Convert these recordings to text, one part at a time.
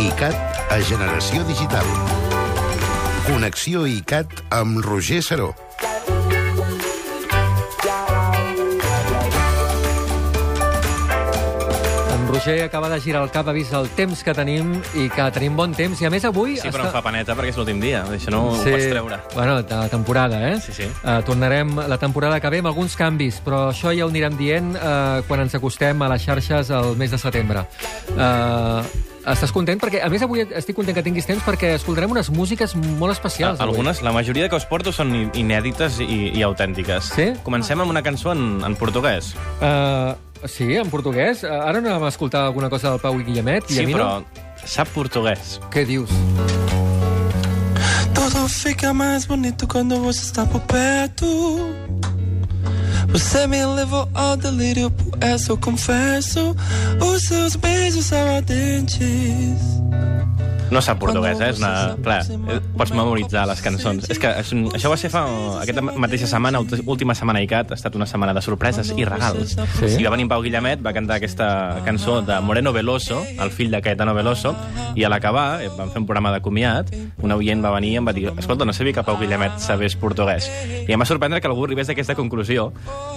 ICAT a Generació Digital. Connexió ICAT amb Roger Saró. En Roger acaba de girar el cap, ha vist el temps que tenim i que tenim bon temps. I a més avui... Sí, però em fa paneta perquè és l'últim dia. Això no ho pots treure. Bueno, de temporada, eh? Sí, sí. Uh, tornarem la temporada que ve amb alguns canvis, però això ja ho anirem dient uh, quan ens acostem a les xarxes el mes de setembre. Uh, estàs content? Perquè, a més, avui estic content que tinguis temps perquè escoltarem unes músiques molt especials. avui. Algunes, la majoria que us porto són i- inèdites i, i autèntiques. Sí? Comencem amb una cançó en, en portuguès. Uh, sí, en portuguès. Uh, ara anàvem a escoltar alguna cosa del Pau i Guillemet. Sí, Guillemino. però sap portuguès. Què dius? Tudo fica mais bonito quando você está por perto. Você me levou ao delírio, por essa eu confesso. Os seus beijos são ardentes. No sap portuguès, eh? És una... Clar, eh, pots memoritzar les cançons. És que això va ser fa... Aquesta mateixa setmana, última setmana ICAT, ha estat una setmana de sorpreses i regals. Sí. I va venir en Pau Guillemet, va cantar aquesta cançó de Moreno Veloso, el fill de Caetano Veloso, i a l'acabar, eh, vam fer un programa de comiat, un oient va venir i em va dir escolta, no sabia que Pau Guillemet sabés portuguès. I em va sorprendre que algú arribés a aquesta conclusió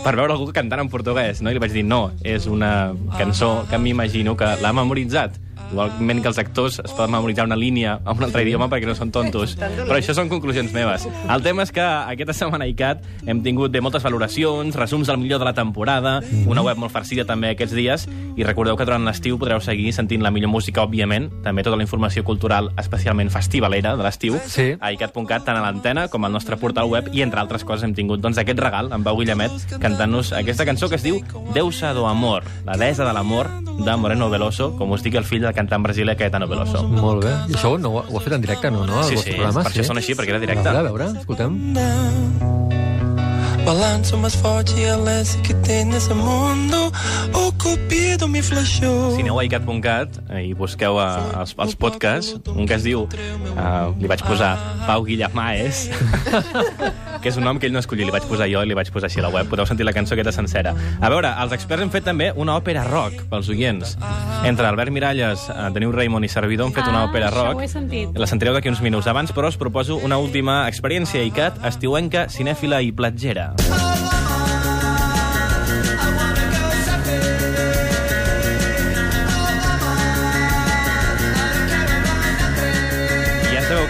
per veure algú cantant en portuguès, no? I li vaig dir, no, és una cançó que m'imagino que l'ha memoritzat. Igualment que els actors es poden memoritzar una línia en un altre idioma perquè no són tontos. Però això són conclusions meves. El tema és que aquesta setmana ICAT hem tingut de moltes valoracions, resums del millor de la temporada, una web molt farcida també aquests dies, i recordeu que durant l'estiu podreu seguir sentint la millor música, òbviament, també tota la informació cultural, especialment festivalera de l'estiu, Sí. a icat.cat, tant a l'antena com al nostre portal web, i entre altres coses hem tingut doncs, aquest regal, amb Pau Guillemet, cantant-nos aquesta cançó que es diu Deusa do Amor, la deessa de l'amor de Moreno Veloso, com us dic, el fill del cantant brasiler Caetano Veloso. Molt bé. I això no, ho- ho ha fet en directe, no? no? El Sí, sí, programa, per això sona així, perquè era directe. A veure, a veure, escoltem. Balanço mais forte e a lance que tem nesse mundo. O cupido me flechou. Si aneu a icat.cat eh, i busqueu a, els, els podcasts, un que es diu, uh, li vaig posar Pau Guillamaes, que és un nom que ell no escollia, li vaig posar jo i li vaig posar així a la web. Podeu sentir la cançó aquesta sencera. A veure, els experts han fet també una òpera rock pels oients. Entre Albert Miralles, eh, Deniu Raimon i Servidor han fet una Ah, òpera això rock. ho he sentit. La sentireu d'aquí uns minuts. Abans, però, us proposo una última experiència ICAT, estiuenca, cinèfila i platgera. Ja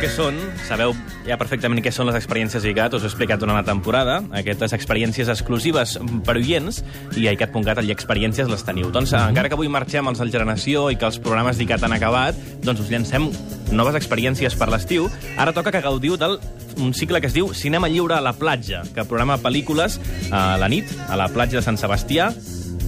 què són, sabeu ja perfectament què són les experiències ICAT, us ho he explicat durant la temporada, aquestes experiències exclusives per oients, i a ICAT.cat allà experiències les teniu. Doncs mm encara que avui marxem als del Generació i que els programes d'ICAT han acabat, doncs us llancem noves experiències per l'estiu. Ara toca que gaudiu del un cicle que es diu Cinema Lliure a la platja, que programa pel·lícules a la nit, a la platja de Sant Sebastià,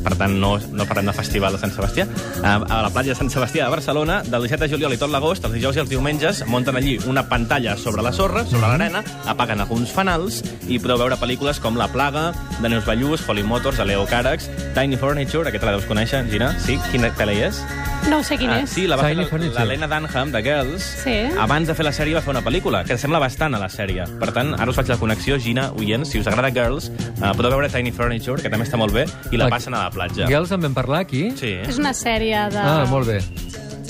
per tant no, no parlem de festival de Sant Sebastià, a, a la platja de Sant Sebastià de Barcelona, del 17 de juliol i tot l'agost, els dijous i els diumenges, munten allí una pantalla sobre la sorra, sobre l'arena, apaguen alguns fanals i podeu veure pel·lícules com La Plaga, de Neus Ballús, Folly Motors, de Leo Càrrecs, Tiny Furniture, aquesta la deus conèixer, Gina? Sí? Quina pel·li és? No ho sé quin Ah, és. sí, la va Tiny fer Furniture. l'Helena Dunham, de Girls. Sí. Abans de fer la sèrie va fer una pel·lícula, que sembla bastant a la sèrie. Per tant, ara us faig la connexió, Gina, oients, si us agrada Girls, uh, podeu veure Tiny Furniture, que també està molt bé, i la Ah, passen a la platja. Girls en vam parlar aquí? Sí, És una sèrie de... Ah, molt bé.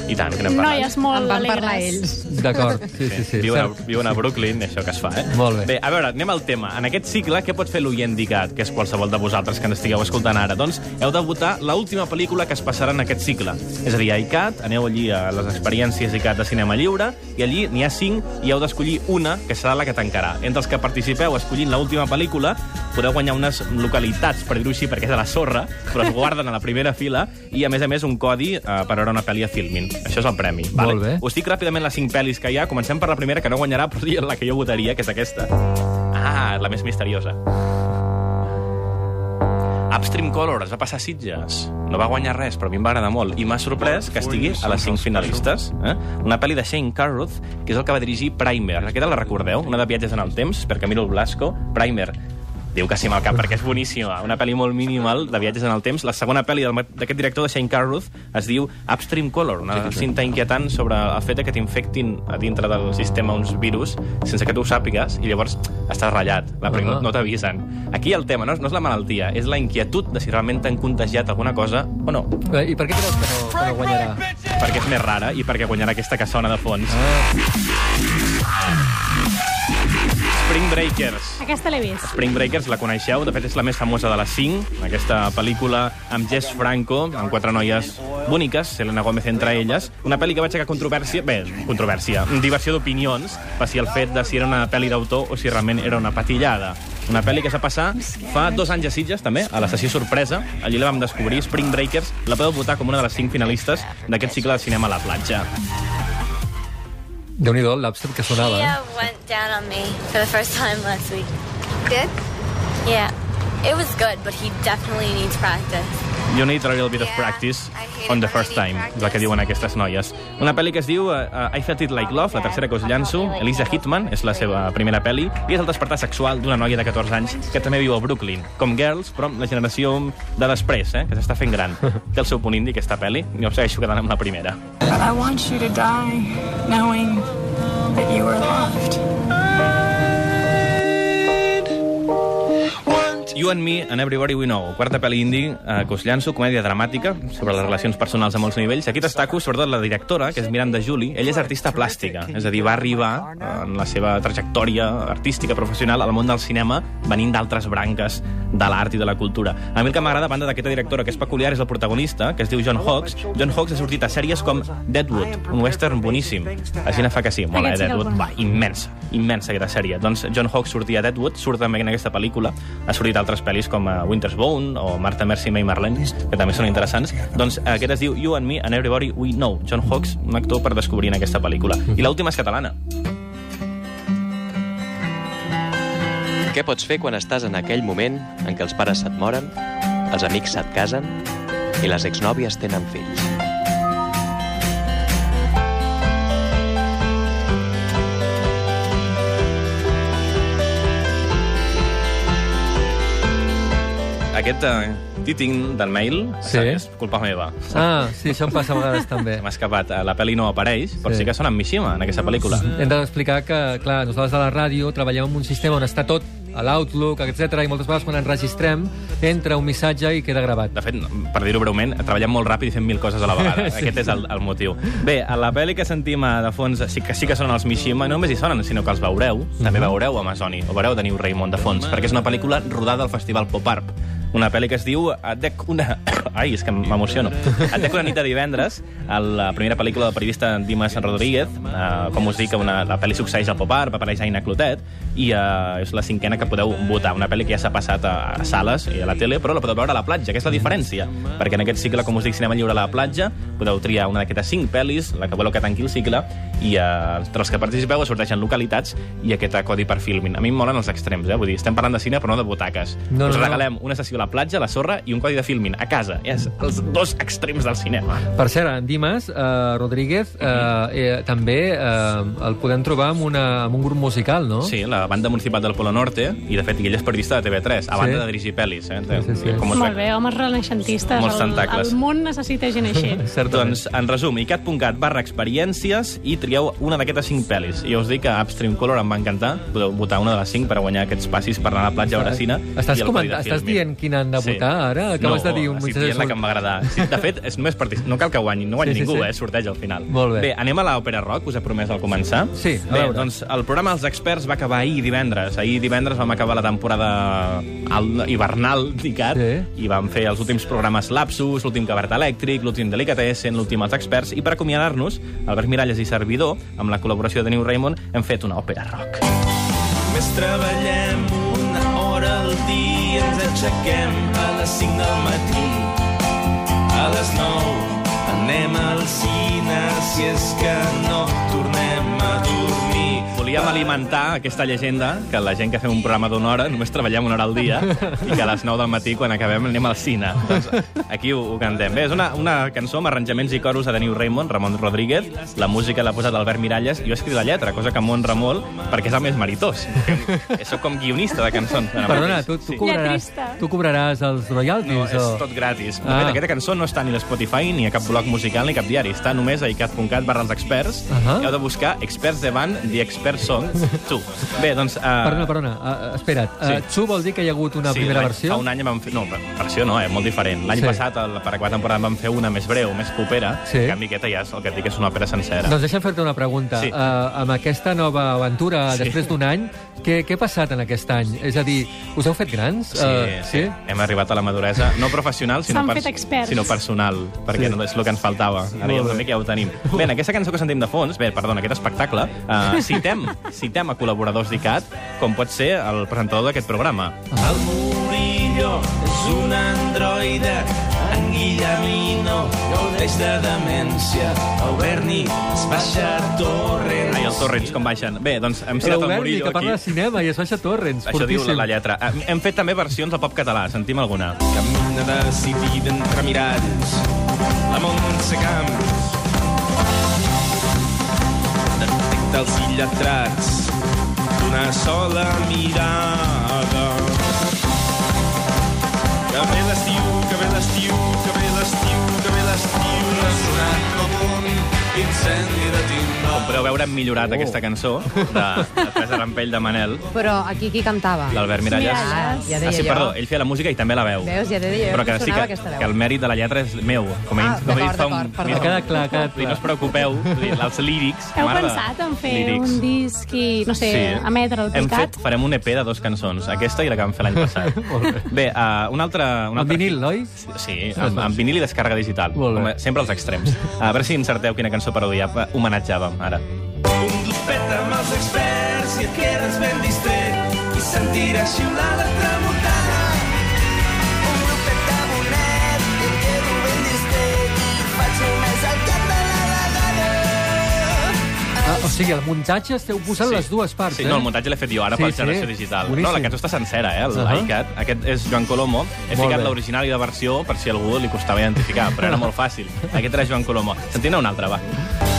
I tant, que n'hem parlat. Noies molt En van alegres. parlar ells. D'acord, sí, sí, sí. Viuen a, viuen a Brooklyn, això que es fa, eh? Molt bé. Bé, a veure, anem al tema. En aquest cicle, què pot fer l'oient d'ICAT, que és qualsevol de vosaltres que ens estigueu escoltant ara? Doncs heu de votar l'última pel·lícula que es passarà en aquest cicle. És a dir, a ICAT, aneu allí a les experiències ICAT de cinema lliure, i allí n'hi ha cinc, i heu d'escollir una, que serà la que tancarà. Entre els que participeu escollint l'última pel·lícula, podeu guanyar unes localitats, per dir-ho així, perquè és a la sorra, però es guarden a la primera fila, i a més a més un codi eh, per veure una pel·li a Filmin. Això és el premi. Molt bé. Us dic ràpidament les cinc pel·lis que hi ha. Comencem per la primera, que no guanyarà, però sí la que jo votaria, que és aquesta. Ah, la més misteriosa. Upstream Color es va passar a Sitges. No va guanyar res, però a mi em va agradar molt. I m'ha sorprès que estigui a les cinc finalistes. Eh? Una pel·li de Shane Carruth, que és el que va dirigir Primer. Aquesta la recordeu? Una de viatges en el temps, per Camilo Blasco. Primer. Diu que sí amb el cap, perquè és boníssima. Una pel·li molt minimal de viatges en el temps. La segona pel·li d'aquest director, de Shane Carruth, es diu Upstream Color, una cinta inquietant sobre el fet que t'infectin a dintre del sistema uns virus sense que tu ho sàpigues i llavors estàs ratllat, la, uh Ah. no, no t'avisen. Aquí el tema no és, no és la malaltia, és la inquietud de si realment t'han contagiat alguna cosa o no, Eh, I per què creus que no, que no guanyarà? perquè és més rara i perquè guanyarà aquesta que sona de fons. Spring Breakers. Aquesta l'he vist. Spring Breakers la coneixeu, de fet és la més famosa de les 5, aquesta pel·lícula amb Jess Franco, amb quatre noies boniques, Selena Gomez entre elles, una pel·li que va aixecar controvèrsia, bé, controvèrsia, diversió d'opinions, per si el fet de si era una pel·li d'autor o si realment era una patillada. Una pel·li que es va passar fa dos anys a Sitges, també, a la sessió sorpresa. Allí la vam descobrir, Spring Breakers. La podeu votar com una de les cinc finalistes d'aquest cicle de cinema a la platja. Déu-n'hi-do, el lobster que sonava. He Eh? uh, went down on me for the first time last week. Good? Yeah, it was good, but he definitely needs practice. You need a little bit of practice on the first time, és el que diuen aquestes noies. Una pel·li que es diu uh, I Felt It Like Love, la tercera que us llanço. Elisa Hitman, és la seva primera pel·li, i és el despertar sexual d'una noia de 14 anys que també viu a Brooklyn, com Girls, però amb la generació de després, eh, que s'està fent gran. Té el seu punt indi, aquesta pel·li, i jo segueixo quedant amb la primera. I want you to die knowing that you were loved. You and Me and Everybody We Know, quarta pel·li indi eh, que us llanço, comèdia dramàtica sobre les relacions personals a molts nivells. Aquí destaco, sobretot, la directora, que és Miranda Julie. Ella és artista plàstica, és a dir, va arribar eh, en la seva trajectòria artística professional al món del cinema venint d'altres branques de l'art i de la cultura. A mi el que m'agrada, a banda d'aquesta directora que és peculiar, és el protagonista, que es diu John Hawkes. John Hawkes ha sortit a sèries com Deadwood, un western boníssim. Així ne fa que sí, mola, eh, Deadwood. Va, immensa, immensa aquesta sèrie. Doncs John Hawkes sortia a Deadwood, surt també en aquesta pel·lícula, ha sortit a altres pel·lis com uh, Winter's Bone o Martha Mercy May Marlene, que també són interessants. Doncs aquest es diu You and Me and Everybody We Know. John Hawkes, un actor per descobrir en aquesta pel·lícula. I l'última és catalana. Què pots fer quan estàs en aquell moment en què els pares se't moren, els amics se't casen i les exnòvies tenen fills? Aquest uh, titing del mail Sí. és culpa meva. Ah, sí, això em passa a vegades també. M'ha escapat. Eh, La pel·li no apareix, però Sí. sí, que sona amb Mishima en aquesta pel·lícula. Hem d'explicar que, clar, nosaltres a la ràdio treballem en un sistema on està tot a l'Outlook, etc. i moltes vegades quan enregistrem entra un missatge i queda gravat. De fet, per dir-ho breument, treballem molt ràpid i fem mil coses a la vegada. Sí. Aquest és el, el motiu. Bé, a la pel·li que sentim eh, de fons sí que, sí que sonen els Mishima, no només hi sonen, sinó que els veureu, també veureu Amazoni, o veureu Daniel Raymond de fons, perquè és una pel·lícula rodada al Festival Pop Art. Una pel·li que es diu Adec una... Ai, és que m'emociono. Adec una nit de divendres, la primera pel·lícula del periodista Dimas Rodríguez. Uh, com us dic, una, la pel·li succeeix al Pop Art, va aparèixer Aina Clotet, i uh, és la cinquena que podeu votar. Una pel·li que ja s'ha passat a, a sales i a la tele, però la podeu veure a la platja, que és la diferència. Perquè en aquest cicle, com us dic, cinema lliure a la platja, podeu triar una d'aquestes cinc pel·lis, la que voleu que tanqui el cicle, i uh, entre els que participeu sorteixen localitats i aquest codi per filmin. A mi em molen els extrems, eh? Vull dir, estem parlant de cine, però no de butaques. No, Us no, no. regalem una sessió a la platja, a la sorra, i un codi de filmin a casa. És els dos extrems del cinema. Per cert, en Dimas eh, Rodríguez eh, eh, també eh, el podem trobar amb, una, amb un grup musical, no? Sí, la banda municipal del Polo Norte, i de fet ell és periodista de TV3, a Sí. banda de dirigir pel·lis. Eh? Sí, sí. Com us Molt bé, homes renaixentistes. Molts El, tentacles. el món necessita gent així. Certament. Doncs, en resum, icat.cat barra experiències i trieu una d'aquestes cinc pel·lis. I us dic que Upstream Color em va encantar. Podeu votar una de les cinc per guanyar aquests passis per anar a la platja a cine. Estàs, i el estàs dient quina han de votar, ara? Acabes no, de dir un missatge dient la que em va agradar. Sí, de fet, és només partic... no cal que guanyi, no guanyi Sí, sí, ningú, sí. eh? Sorteig al final. Molt bé. Bé, anem a l'òpera rock, us he promès al començar. Sí, a Bé, veure. doncs el programa Els Experts va acabar ahir divendres. Ahir divendres vam acabar la temporada al- hivernal d'ICAT Sí. i vam fer els últims programes Lapsus, l'últim Cabaret Elèctric, l'últim Delicatessen, l'últim Els Experts, i per acomiadar-nos, Albert Miralles i Servidor, amb la col·laboració de New Raymond, hem fet una òpera rock. Més treballem dia, ens aixequem a les 5 del matí. A les 9 anem al cine, si és que no tornem a dormir. Volíem alimentar aquesta llegenda que la gent que fem un programa d'una hora només treballem una hora al dia i que a les 9 del matí, quan acabem, anem al cine. Doncs aquí ho, ho cantem. Bé, és una, una cançó amb arranjaments i coros de Deniu Raymond, Ramon Rodríguez. La música l'ha posat Albert Miralles i jo he escrit la lletra, cosa que m'honra molt perquè és el més meritós. Soc com guionista de cançons. Perdona, tu, tu, Sí. cobraràs, tu cobraràs els royalties? No, és o... tot gratis. De Ah. fet, aquesta cançó no està ni a Spotify, ni a cap blog musical, ni a cap diari. Està només a icat.cat barra els experts. Ahà. Heu de buscar experts de band, The Expert Song, tu. Bé, doncs... Uh, Perdona, perdona, uh, espera't. Uh, Sí. Chu vol dir que hi ha hagut una sí, primera versió? Fa un any vam fer... No, versió no, eh? molt diferent. L'any Sí. passat, el, per aquella temporada, vam fer una més breu, més propera. Sí. En canvi, aquesta ja és el que et dic, és una òpera sencera. Doncs deixa'm fer-te una pregunta. Sí. Uh, amb aquesta nova aventura, Sí. després d'un any, què, què ha passat en aquest any? És a dir, us heu fet grans? Sí, Eh, sí, hem arribat a la maduresa, no professional, sinó, experts. sinó personal, perquè Sí. no és el que ens faltava. Ara ja una mica ja ho tenim. Bé, en aquesta cançó que sentim de fons, bé, perdona, aquest espectacle, uh, citem, citem a col·laboradors d'ICAT, com pot ser el presentador d'aquest programa. El Murillo és un androide, en Guillemino gaudeix de demència, el Berni es baixa a Torrents. Ai, els torrents, com baixen. Bé, doncs hem citat el Berni, Murillo que parla de aquí. cinema i es baixa Torrents. Això diu la, fortíssim. la lletra. Eh, Hem fet també versions del pop català, sentim alguna. Camina decidida entre miralls, la Montse Camps. Detecta els illetrats d'una sola mirada. Que ve l'estiu, que ve l'estiu, veure, hem millorat Oh. aquesta cançó de, de Rampell de Manel, Però aquí qui cantava? l'Albert Miralles. Ah, ja ah, sí, jo. perdó, ell feia la música i també la veu. Veus, ja deia jo Però que que sí que, aquesta veu. que el mèrit de la lletra és meu. Com Ah, com d'acord, fa un... d'acord, perdó. mira, Ha quedat clar, ha quedat Vull dir, No us clar. preocupeu, els lírics... Heu mare pensat en fer lírics. un disc i, no sé, sí. emetre el Hem picat? fet, farem un EP de dos cançons, aquesta i la que vam fer l'any passat. bé, uh, un altre... Un Amb altre... vinil, oi? Sí, amb, amb vinil i descàrrega digital. Molt bé. Com a- Sempre als extrems. A veure si encerteu quina cançó parodiava, homenatjàvem, ara. Experts i et quedes ben distret i sentiràs xiular la tramuntana. Un grupet de bonet i em quedo ben distret i faig només el cap de la vegada. Ah, o sigui, el muntatge esteu posant les dues parts, Sí, eh? no, el muntatge l'he fet jo ara Sí, per sí. generació digital. Boníssim. No, la cançó està sencera, eh, el Uh -huh. Aquest és Joan Colomo. He Molt ficat l'original i la versió per si algú li costava identificar, però era molt fàcil. Aquest era Joan Colomo. Sentim un altre, va.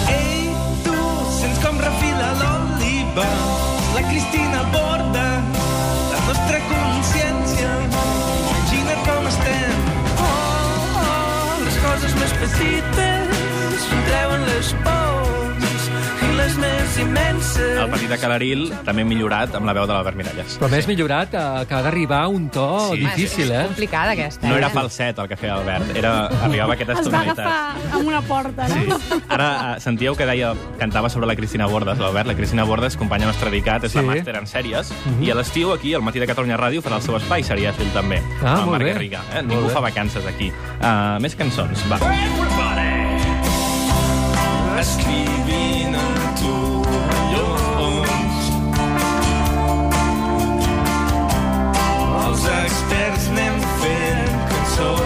Ei, tu, sents com refila l'oliva, la Cristina borda, la nostra consciència. Les més immenses. El petit de Calaril, també millorat amb la veu de l'Albert Miralles. Però més millorat, eh, que ha d'arribar a un to Sí. difícil, És eh? complicada, aquesta. No eh? era falset el que feia Albert, era, arribava a aquestes Es va tonalitats. agafar amb una porta, no? Sí. Ara eh, sentíeu que deia, cantava sobre la Cristina Bordes, l'Albert. La Cristina Bordes, companya nostra d'ICAT, és Sí. la màster en sèries. I a l'estiu, aquí, al matí de Catalunya Ràdio, farà el seu espai serièfil, també. Ah, amb el molt Marc bé. Garriga. Eh? Molt Ningú bé. fa vacances aquí. Uh, més cançons, va. Escrivint fent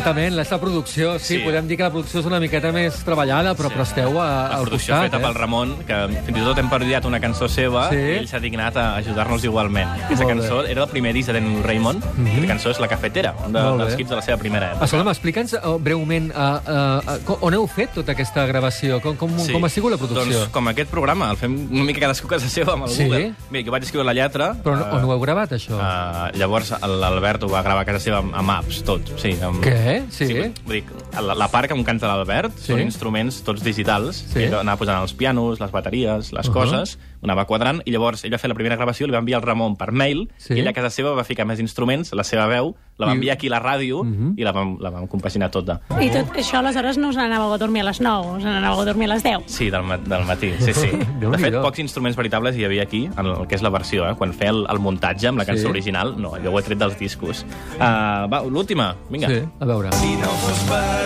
Certament, la seva producció, sí, Sí. podem dir que la producció és una miqueta més treballada, però, però esteu a, La al producció costat, feta pel eh? Ramon, que fins i tot hem parodiat una cançó seva Sí. i ell s'ha dignat a ajudar-nos igualment. Aquesta Molt bé. cançó era el primer disc de Daniel Raymond, Mhm. i la cançó és La Cafetera, un de, dels hits de la seva primera època. Escolta'm, explica'ns uh, breument uh, uh, uh, on heu fet tota aquesta gravació, com, com, com ha sigut la producció? Doncs com aquest programa, el fem una mica cadascú casa seva amb el Sí? Google. Bé, jo vaig escriure la lletra. Però on, on ho heu gravat, això? Uh, llavors l'Albert ho va gravar a casa seva amb, amb apps, tot. Sí, amb... Què? Sí? sí vull dir, la, la part que em canta l'Albert Sí. són instruments tots digitals. Sí. Ell anava posant els pianos, les bateries, les uh -huh. coses, ho anava quadrant, i llavors ell va fer la primera gravació, li va enviar el Ramon per mail, Sí. i ell a casa seva va ficar més instruments, la seva veu, la va enviar aquí a la ràdio, uh. -huh. i la vam, la vam compaginar tota. I tot això, aleshores, no us n'anàveu a dormir a les 9, us n'anàveu a dormir a les 10. Sí, del, ma del matí, sí, sí. De fet, pocs instruments veritables hi havia aquí, en el que és la versió, eh? quan feia el, el muntatge amb la cançó Sí. original, no, allò ho he tret dels discos. Uh, va, l'última, vinga. Sí, a veure. Si no fos per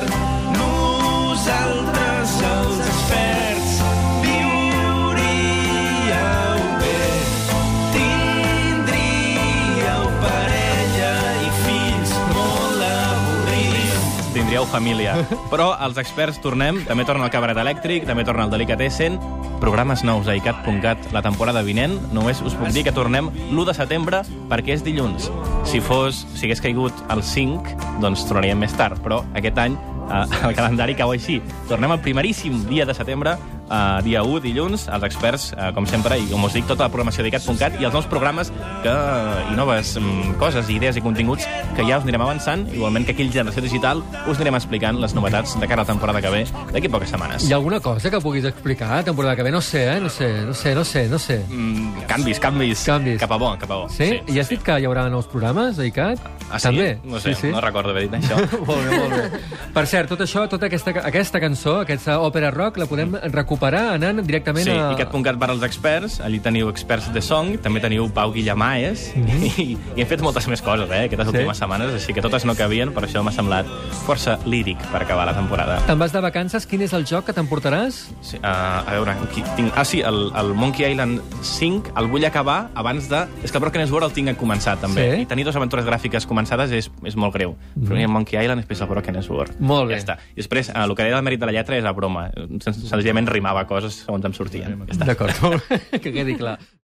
tindríeu família. Però els experts tornem, també torna el cabaret elèctric, també torna el Delicatessen, programes nous a icat.cat la temporada vinent. Només us puc dir que tornem l'1 de setembre perquè és dilluns. Si fos, si hagués caigut el 5, doncs tornaríem més tard, però aquest any eh, el calendari cau així. Tornem el primeríssim dia de setembre, eh, dia 1, dilluns, els experts, eh, com sempre, i com us dic, tota la programació d'icat.cat i els nous programes que, i noves mm, coses, idees i continguts que ja us anirem avançant, igualment que aquí a Generació Digital us anirem explicant les novetats de cara a la temporada que ve d'aquí poques setmanes. Hi ha alguna cosa que puguis explicar la temporada que ve? No sé, eh? No sé, no sé, no sé, no sé. Mm, canvis, canvis, Canvis. Cap a bo, cap a bo. Sí? I has dit que hi haurà nous programes, a ICAT? Ah, sí? També? No sé, sí, sí. no recordo haver dit això. molt bé, molt bé. Per cert, tot això, tota aquesta, aquesta cançó, aquesta òpera rock, la podem recuperar anant directament Sí, a... i cat.cat per als experts, allí teniu experts de song, també teniu Pau Guillamaes, i, i hem fet moltes més coses, eh, aquestes. Sí? últimes setmanes, així que totes no cabien, per això m'ha semblat força líric per acabar la temporada. Te'n vas de vacances, quin és el joc que t'emportaràs? Sí, uh, a veure, aquí tinc... Ah, sí, el, el Monkey Island 5 el vull acabar abans de... És que el Broken Sword el tinc començat, també. Sí? I tenir dues aventures gràfiques començades és, és molt greu. Mm. Primer Monkey Island, després el Broken Sword. Molt bé. Ja està. I després, uh, el que deia del mèrit de la lletra és a broma. Sen- Senzillament rimava coses segons em sortien. Ja. D'acord, que quedi clar.